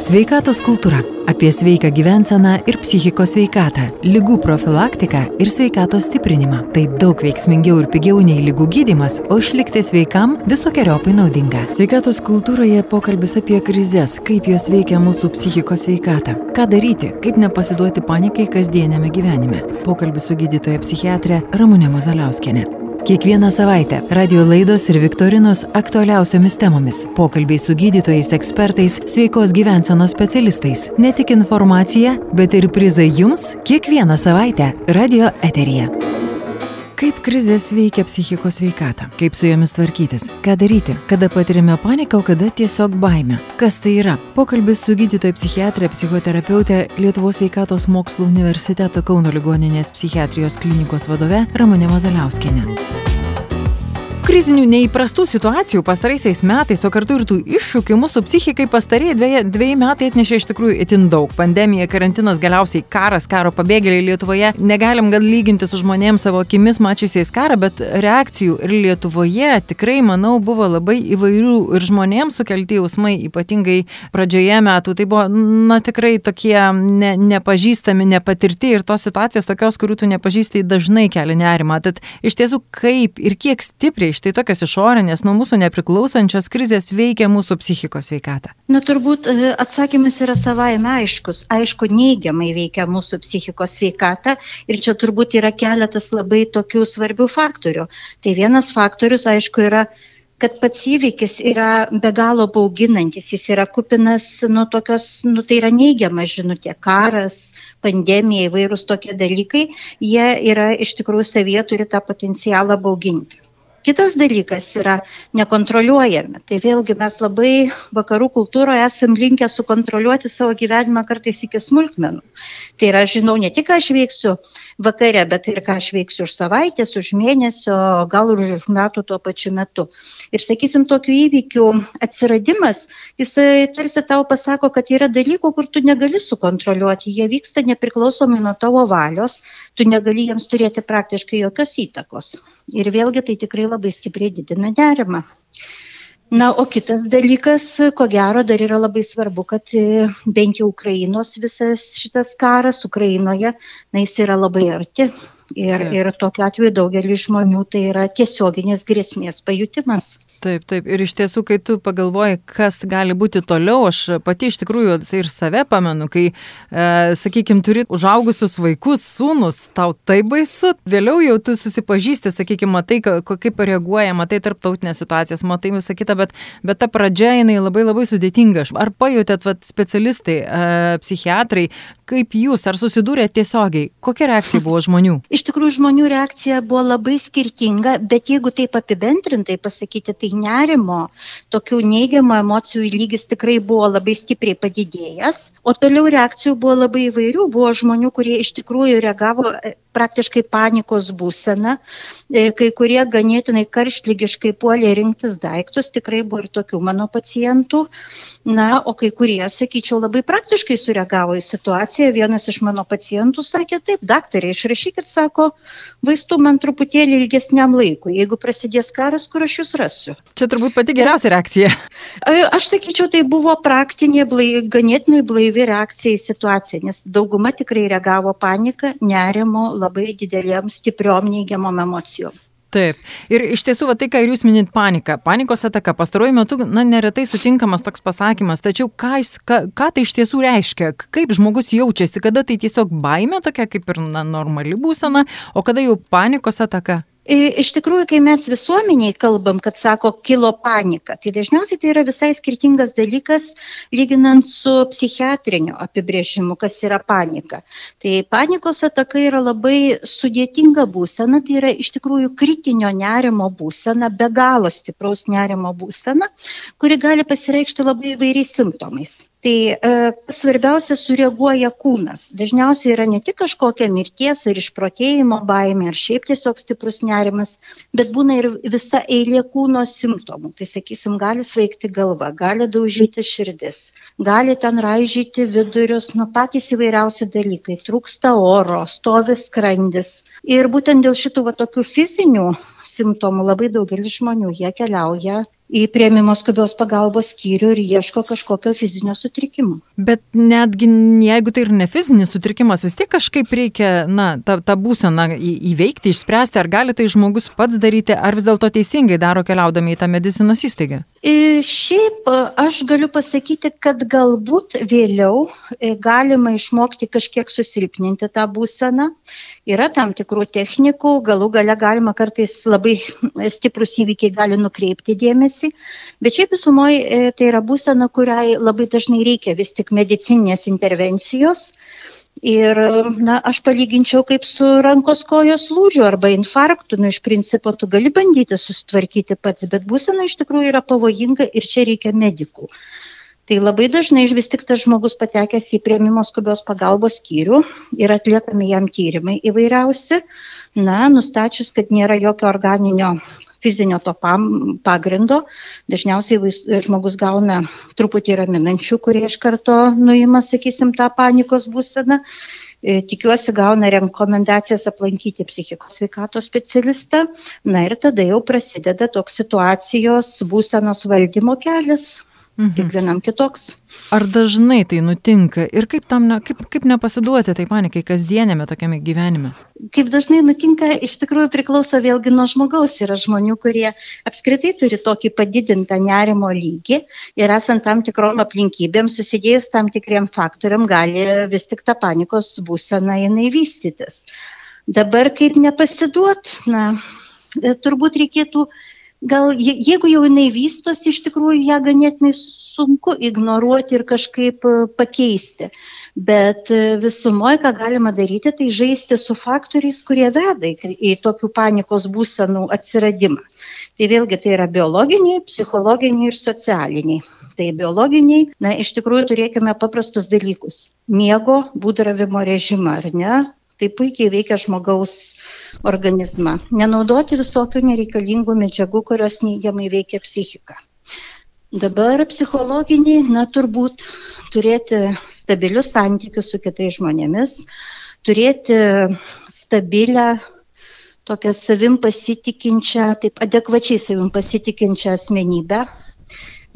Sveikatos kultūra - apie sveiką gyvenseną ir psichikos sveikatą, lygų profilaktiką ir sveikatos stiprinimą. Tai daug veiksmingiau ir pigiau nei lygų gydimas, o išlikti sveikam visokiojopai naudinga. Sveikatos kultūroje pokalbis apie krizės, kaip jos veikia mūsų psichikos sveikatą, ką daryti, kaip nepasiduoti panikai kasdienėme gyvenime. Pokalbis su gydytoja psichiatrė Ramūnė Mazaliauskenė. Kiekvieną savaitę radio laidos ir viktorinos aktualiausiamis temomis. Pokalbiai su gydytojais, ekspertais, sveikos gyvensenos specialistais. Ne tik informacija, bet ir prizai jums kiekvieną savaitę radio eteryje. Kaip krizės veikia psichikos sveikatą? Kaip su jomis tvarkytis? Ką daryti? Kada patirime paniką, o kada tiesiog baimę? Kas tai yra? Pokalbis su gydytoja psichiatrė, psichoterapeutė Lietuvos sveikatos mokslų universiteto Kauno ligoninės psichiatrijos klinikos vadove Ramonė Mazaliauskenė krizinių neįprastų situacijų pastaraisiais metais, o kartu ir tų iššūkių mūsų psichikai pastarėjai dviejai, dviejai metai atnešė iš tikrųjų itin daug. Pandemija, karantinas, galiausiai karas, karo pabėgėliai Lietuvoje. Negalim gal lyginti su žmonėms savo akimis mačiusiais karą, bet reakcijų ir Lietuvoje tikrai, manau, buvo labai įvairių ir žmonėms sukelti jausmai, ypatingai pradžioje metų. Tai buvo, na, tikrai tokie ne, nepažįstami, nepatirti ir tos situacijos tokios, kurių tu nepažįstai, dažnai kelia nerimą. Tad iš tiesų, kaip ir kiek stipriai štai tokios išorinės, nuo mūsų nepriklausančios krizės veikia mūsų psichikos sveikatą? Na turbūt e, atsakymas yra savaime aiškus. Aišku, neigiamai veikia mūsų psichikos sveikatą ir čia turbūt yra keletas labai tokių svarbių faktorių. Tai vienas faktorius, aišku, yra kad pats įvykis yra be galo bauginantis, jis yra kupinas, nu, tokios, nu, tai yra neigiama žinutė, karas, pandemija, įvairūs tokie dalykai, jie yra iš tikrųjų savyje turi tą potencialą bauginti. Kitas dalykas yra nekontroliuojami. Tai vėlgi mes labai vakarų kultūroje esam linkę sukontroliuoti savo gyvenimą kartais iki smulkmenų. Tai yra, žinau ne tik, ką aš veiksiu vakare, bet ir ką aš veiksiu už savaitės, už mėnesio, gal ir už metų tuo pačiu metu. Ir sakysim, tokių įvykių atsiradimas, jisai tarsi tau pasako, kad yra dalykų, kur tu negali sukontroliuoti. Jie vyksta nepriklausomai nuo tavo valios, tu negali jiems turėti praktiškai jokios įtakos. Ir vėlgi tai tikrai labai stipriai didina nerimą. Na, o kitas dalykas, ko gero, dar yra labai svarbu, kad e, bent jau Ukrainos visas šitas karas Ukrainoje, na, jis yra labai arti. Ir, ir tokiu atveju daugelį žmonių tai yra tiesioginės grėsmės pajutimas. Taip, taip. Ir iš tiesų, kai tu pagalvoji, kas gali būti toliau, aš pati iš tikrųjų ir save pamenu, kai, e, sakykime, turi užaugusius vaikus, sūnus, tau tai baisu, vėliau jau tu susipažįsti, sakykime, matai, kaip reaguoja, matai tarptautinės situacijas, matai visą kitą, bet, bet ta pradžia jinai labai labai sudėtinga. Ar pajutėt, vat, specialistai, e, psichiatrai, kaip jūs, ar susidūrėt tiesiogiai, kokia reakcija buvo žmonių? Iš tikrųjų, žmonių reakcija buvo labai skirtinga, bet jeigu taip apibendrintai pasakyti, tai nerimo, tokių neigiamų emocijų lygis tikrai buvo labai stipriai padidėjęs, o toliau reakcijų buvo labai įvairių, buvo žmonių, kurie iš tikrųjų reagavo praktiškai panikos būsena, e, kai kurie ganėtinai karštlygiškai puolė rinktis daiktus, tikrai buvo ir tokių mano pacientų, na, o kai kurie, sakyčiau, labai praktiškai sureagavo į situaciją. Vienas iš mano pacientų sakė, taip, daktarė, išrašykit, sako, vaistų man truputėlį ilgesniam laikui, jeigu prasidės karas, kur aš jūs rasiu. Čia turbūt pati geriausia reakcija. Aš sakyčiau, tai buvo praktinė, blai, ganėtinai blaivi reakcija į situaciją, nes dauguma tikrai reagavo paniką, nerimo, labai didelėm stipriom neigiamom emocijom. Taip. Ir iš tiesų, va, tai, ką jūs minit, panika. Panikos ataka. Pastaruoju metu, na, neretai sutinkamas toks pasakymas. Tačiau ką, ką, ką tai iš tiesų reiškia? Kaip žmogus jaučiasi? Kada tai tiesiog baime tokia kaip ir na, normali būsena, o kada jau panikos ataka? Iš tikrųjų, kai mes visuomeniai kalbam, kad sako kilo panika, tai dažniausiai tai yra visai skirtingas dalykas, lyginant su psichiatriniu apibrėžimu, kas yra panika. Tai panikos ataka yra labai sudėtinga būsena, tai yra iš tikrųjų kritinio nerimo būsena, be galo stipraus nerimo būsena, kuri gali pasireikšti labai įvairiais simptomais. Tai e, svarbiausia, sureaguoja kūnas. Dažniausiai yra ne tik kažkokia mirties ar išprotėjimo baimė, ar šiaip tiesiog stiprus nerimas, bet būna ir visa eilė kūno simptomų. Tai sakysim, gali sveikti galva, gali daužyti širdis, gali ten raižyti vidurius, nu patys įvairiausi dalykai, trūksta oro, stovi skrandis. Ir būtent dėl šitų va, tokių fizinių simptomų labai daugelis žmonių jie keliauja į prieimimo skubios pagalbos skyrių ir ieško kažkokio fizinio sutrikimo. Bet netgi jeigu tai ir ne fizinis sutrikimas, vis tiek kažkaip reikia, na, tą, tą būseną įveikti, išspręsti, ar gali tai žmogus pats daryti, ar vis dėlto teisingai daro keliaudami į tą medicinos įstaigą? Šiaip aš galiu pasakyti, kad galbūt vėliau galima išmokti kažkiek susilpninti tą būseną. Yra tam tikrų technikų, galų gale galima kartais labai stiprus įvykiai gali nukreipti dėmesį, bet šiaip visumoje tai yra būsena, kuriai labai dažnai reikia vis tik medicinės intervencijos. Ir, na, aš palyginčiau kaip su rankos kojos lūžiu arba infarktu. Nu, iš principo, tu gali bandyti susitvarkyti pats, bet būsena iš tikrųjų yra pavojinga ir čia reikia medikų. Tai labai dažnai vis tik tas žmogus patekęs į prieimimo skubios pagalbos skyrių ir atliekami jam tyrimai įvairiausi. Na, nustačius, kad nėra jokio organinio fizinio to pagrindo. Dažniausiai žmogus gauna truputį raminančių, kurie iš karto nuima, sakysim, tą panikos būseną. E, tikiuosi gauna rekomendacijas aplankyti psichikos sveikatos specialistą. Na ir tada jau prasideda toks situacijos būsenos valdymo kelias. Mhm. Kiekvienam kitoks. Ar dažnai tai nutinka ir kaip, tam ne, kaip, kaip nepasiduoti tai panikai kasdienėme tokiame gyvenime? Kaip dažnai nutinka, iš tikrųjų priklauso vėlgi nuo žmogaus. Yra žmonių, kurie apskritai turi tokį padidintą nerimo lygį ir esant tam tikrom aplinkybėm, susidėjus tam tikriem faktoriam, gali vis tik tą panikos būseną jinai vystytis. Dabar kaip nepasiduot, na, turbūt reikėtų gal jeigu jau jinai vystosi, iš tikrųjų ją ganėtinai sunku ignoruoti ir kažkaip e, pakeisti. Bet e, visumoje, ką galima daryti, tai žaisti su faktoriais, kurie veda į, tokių panikos būsenų atsiradimą. Tai vėlgi tai yra biologiniai, psichologiniai ir socialiniai. Tai biologiniai, na, iš tikrųjų turėkime paprastus dalykus. Miego, būdravimo režimą, ar ne? Tai puikiai veikia žmogaus organizmą. Nenaudoti visokių nereikalingų medžiagų, kurios neigiamai veikia psichiką. Dabar psichologiniai, na turbūt turėti stabilius santykius su kitais žmonėmis, turėti stabilę, tokią savim pasitikinčią, taip adekvačiai savim pasitikinčią asmenybę.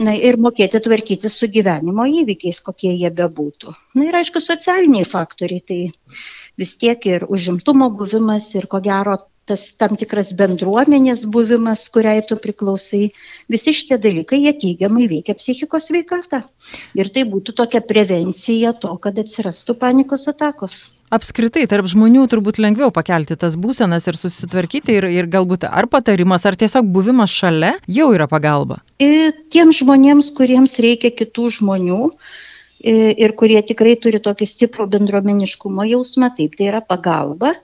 Na ir mokėti tvarkyti su gyvenimo įvykiais, kokie jie bebūtų. Na ir aišku, socialiniai faktoriai. Tai vis tiek ir užimtumo buvimas ir ko gero tas tam tikras bendruomenės buvimas, kuriai tu priklausai, visi šitie dalykai jie teigiamai veikia psichikos veikatą. Ir tai būtų tokia prevencija to, kad atsirastų panikos atakos. Apskritai, tarp žmonių turbūt lengviau pakelti tas būsenas ir susitvarkyti ir, ir galbūt ar patarimas, ar tiesiog buvimas šalia jau yra pagalba. Ir tiems žmonėms, kuriems reikia kitų žmonių, ir kurie tikrai turi tokį stiprų bendruomeniškumo jausmą, taip, tai yra pagalba,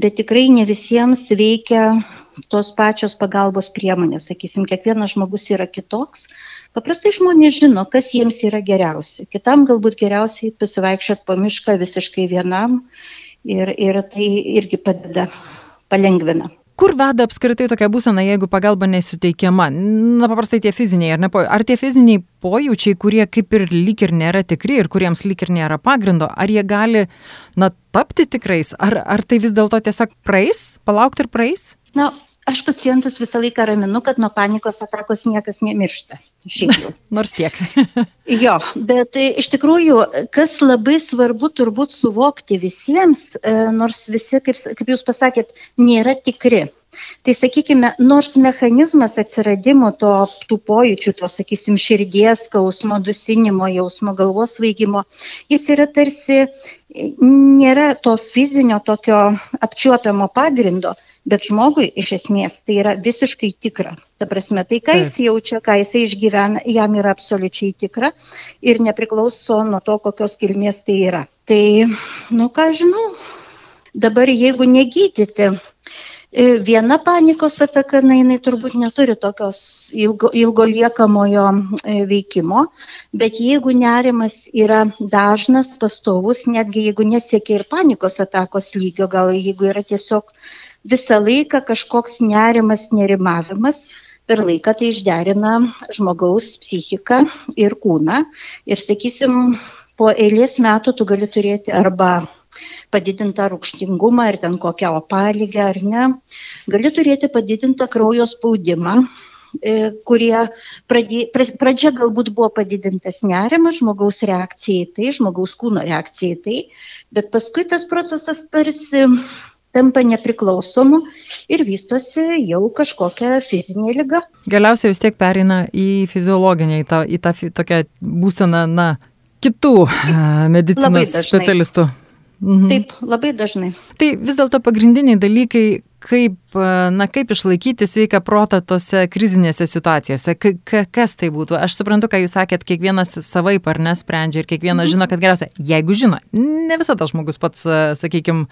bet tikrai ne visiems veikia tos pačios pagalbos priemonės. Sakysim, kiekvienas žmogus yra kitoks. Paprastai žmonės žino, kas jiems yra geriausia. Kitam galbūt geriausiai pasivaikščiot po mišką visiškai vienam ir, ir tai irgi padeda, palengvina kur veda apskritai tokia būsena, jeigu pagalba nesuteikiama? Na, paprastai tie fiziniai, ar ne? Ar tie fiziniai pojūčiai, kurie kaip ir lyg ir nėra tikri ir kuriems lyg ir nėra pagrindo, ar jie gali, na, tapti tikrais, ar, ar tai vis dėlto tiesiog praeis, palaukti ir praeis? Na, aš pacientus visą laiką raminu, kad nuo panikos atakos niekas nemiršta. Nors tiek. jo, bet tai, iš tikrųjų, kas labai svarbu turbūt suvokti visiems, e, nors visi, kaip, kaip jūs pasakėt, nėra tikri. Tai sakykime, nors mechanizmas atsiradimo to, tų pojūčių, to, sakysim, širdies, skausmo, dusinimo, jausmo, galvos vaigimo, jis yra tarsi, nėra to fizinio tokio apčiuopiamo pagrindo, bet žmogui iš esmės tai yra visiškai tikra. Ta prasme, tai ką jis jaučia, ką jis išgyvena gyvena, jam yra absoliučiai tikra ir nepriklauso nuo to, kokios kilmės tai yra. Tai, nu ką žinau, dabar jeigu negydyti, e, viena panikos ataka, na, jinai turbūt neturi tokios ilgo, ilgo liekamojo e, veikimo, bet jeigu nerimas yra dažnas, pastovus, netgi jeigu nesiekia ir panikos atakos lygio, gal jeigu yra tiesiog visą laiką kažkoks nerimas, nerimavimas, per laiką tai išderina žmogaus psichiką ir kūną. Ir sakysim, po eilės metų tu gali turėti arba padidintą rūkštingumą ir ten kokią opalygę ar ne. Gali turėti padidintą kraujo spaudimą, e, kurie pradė, pradžia galbūt buvo padidintas nerimas, žmogaus reakcija į tai, žmogaus kūno reakcija į tai, bet paskui tas procesas tarsi tampa nepriklausomu ir vystosi jau kažkokia fizinė lyga. Galiausiai vis tiek perina į fiziologinę, į tą, į tą tokią būseną, na, kitų medicinos specialistų. Mhm. Taip, labai dažnai. Tai vis dėlto pagrindiniai dalykai, kaip, na, kaip išlaikyti sveiką protą tose krizinėse situacijose, K kas tai būtų. Aš suprantu, ką jūs sakėt, kiekvienas savaip ar nesprendžia ir kiekvienas mhm. žino, kad geriausia, jeigu žino, ne visada žmogus pats, sakykime,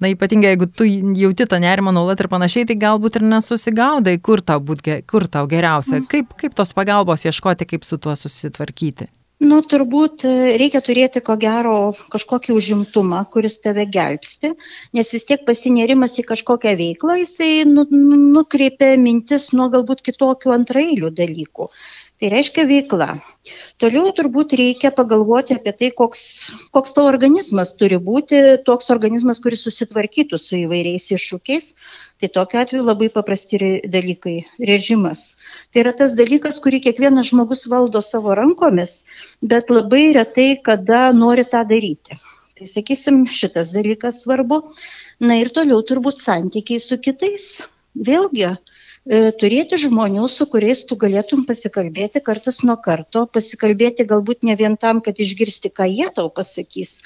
na, ypatingai jeigu tu jauti tą nerimą nuolat ir panašiai, tai galbūt ir nesusigaudai, kur tau, būt, kur tau geriausia, mhm. kaip, kaip tos pagalbos ieškoti, kaip su tuo susitvarkyti. Nu, turbūt e, reikia turėti ko gero kažkokį užimtumą, kuris tave gelbsti, nes vis tiek pasinėrimas į kažkokią veiklą, jisai nu, nu, nukreipia mintis nuo galbūt kitokių antrailių dalykų. Tai reiškia veikla. Toliau turbūt reikia pagalvoti apie tai, koks, koks tavo organizmas turi būti, toks organizmas, kuris susitvarkytų su įvairiais iššūkiais. Tai tokiu atveju labai paprasti dalykai - režimas. Tai yra tas dalykas, kurį kiekvienas žmogus valdo savo rankomis, bet labai retai kada nori tą daryti. Tai sakysim, šitas dalykas svarbu. Na ir toliau turbūt santykiai su kitais. Vėlgi, E, turėti žmonių, su kuriais tu galėtum pasikalbėti kartas nuo karto, pasikalbėti galbūt ne vien tam, kad išgirsti, ką jie tau pasakys.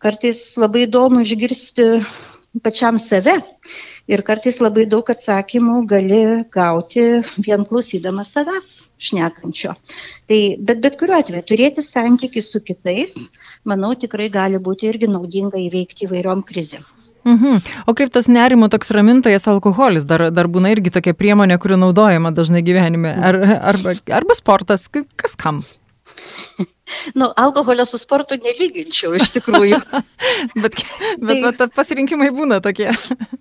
Kartais labai įdomu išgirsti pačiam save ir kartais labai daug atsakymų gali gauti vien klausydamas savęs šnekančio. Tai, bet bet kuriuo atveju turėti santykių su kitais, manau, tikrai gali būti irgi naudinga įveikti įvairiom krizėm. Mhm. O kaip tas nerimo toks ramintojas alkoholis, dar, dar būna irgi tokia priemonė, kuri naudojama dažnai gyvenime, ar, arba, arba sportas, kas kam? Nu, alkoholio su sportu nelyginčiau iš tikrųjų. bet bet tai, pasirinkimai būna tokie.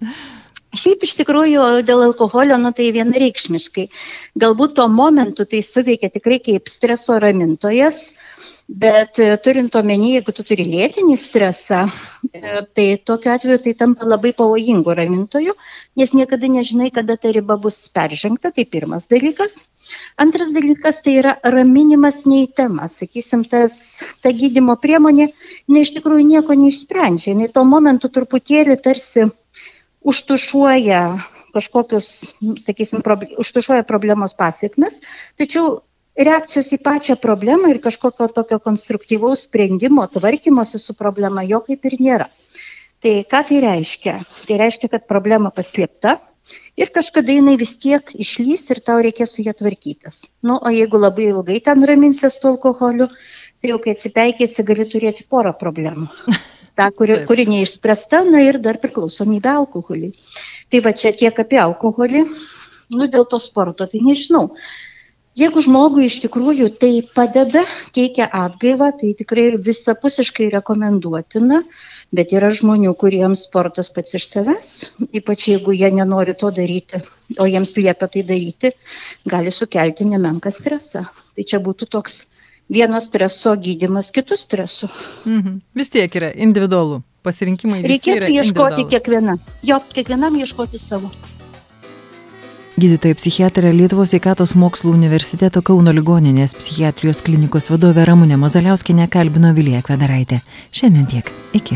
Šiaip iš tikrųjų dėl alkoholio, nu tai vienareikšmiškai. Galbūt tuo momentu tai suveikia tikrai kaip streso ramintojas, Bet e, turint omeny, jeigu tu turi lėtinį stresą, e, tai tokiu atveju tai tampa labai pavojingu ramintoju, nes niekada nežinai, kada ta riba bus peržengta, tai pirmas dalykas. Antras dalykas tai yra raminimas neįtemas. Sakysim, tas, ta gydimo priemonė, ne iš tikrųjų nieko neišsprendžia, jinai tuo momentu truputėlį tarsi užtušuoja kažkokius, sakysim, proble užtušuoja problemos pasiekmes, tačiau reakcijos į pačią problemą ir kažkokio tokio konstruktyvaus sprendimo, tvarkymosi su problema jo kaip ir nėra. Tai ką tai reiškia? Tai reiškia, kad problema paslėpta ir kažkada jinai vis tiek išlys ir tau reikės su ją tvarkytis. Nu, o jeigu labai ilgai ten raminsies su alkoholiu, tai jau kai atsipeikėsi, gali turėti porą problemų. Ta, kuri, kuri neišspręsta, na ir dar priklausomybė alkoholiui. Tai va čia tiek apie alkoholį. Nu, dėl to sporto, tai nežinau. Jeigu žmogui iš tikrųjų tai padeda, teikia atgaivą, tai tikrai visapusiškai rekomenduotina, bet yra žmonių, kuriems sportas pats iš savęs, ypač jeigu jie nenori to daryti, o jiems liepia tai daryti, gali sukelti nemenką stresą. Tai čia būtų toks vieno streso gydimas kitų stresų. Mhm. Vis tiek yra individualu. Pasirinkimai. Reikėtų ieškoti kiekvieną. Jo, kiekvienam ieškoti savo. Gydytoja psichiatrė Lietuvos sveikatos mokslų universiteto Kauno ligoninės psichiatrijos klinikos vadovė Ramūnė Mazaliauskinė kalbino Vilija Kvedaraitė. Šiandien tiek. Iki.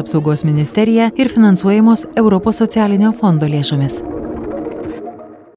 apsaugos ministerija ir finansuojamos Europos socialinio fondo lėšomis.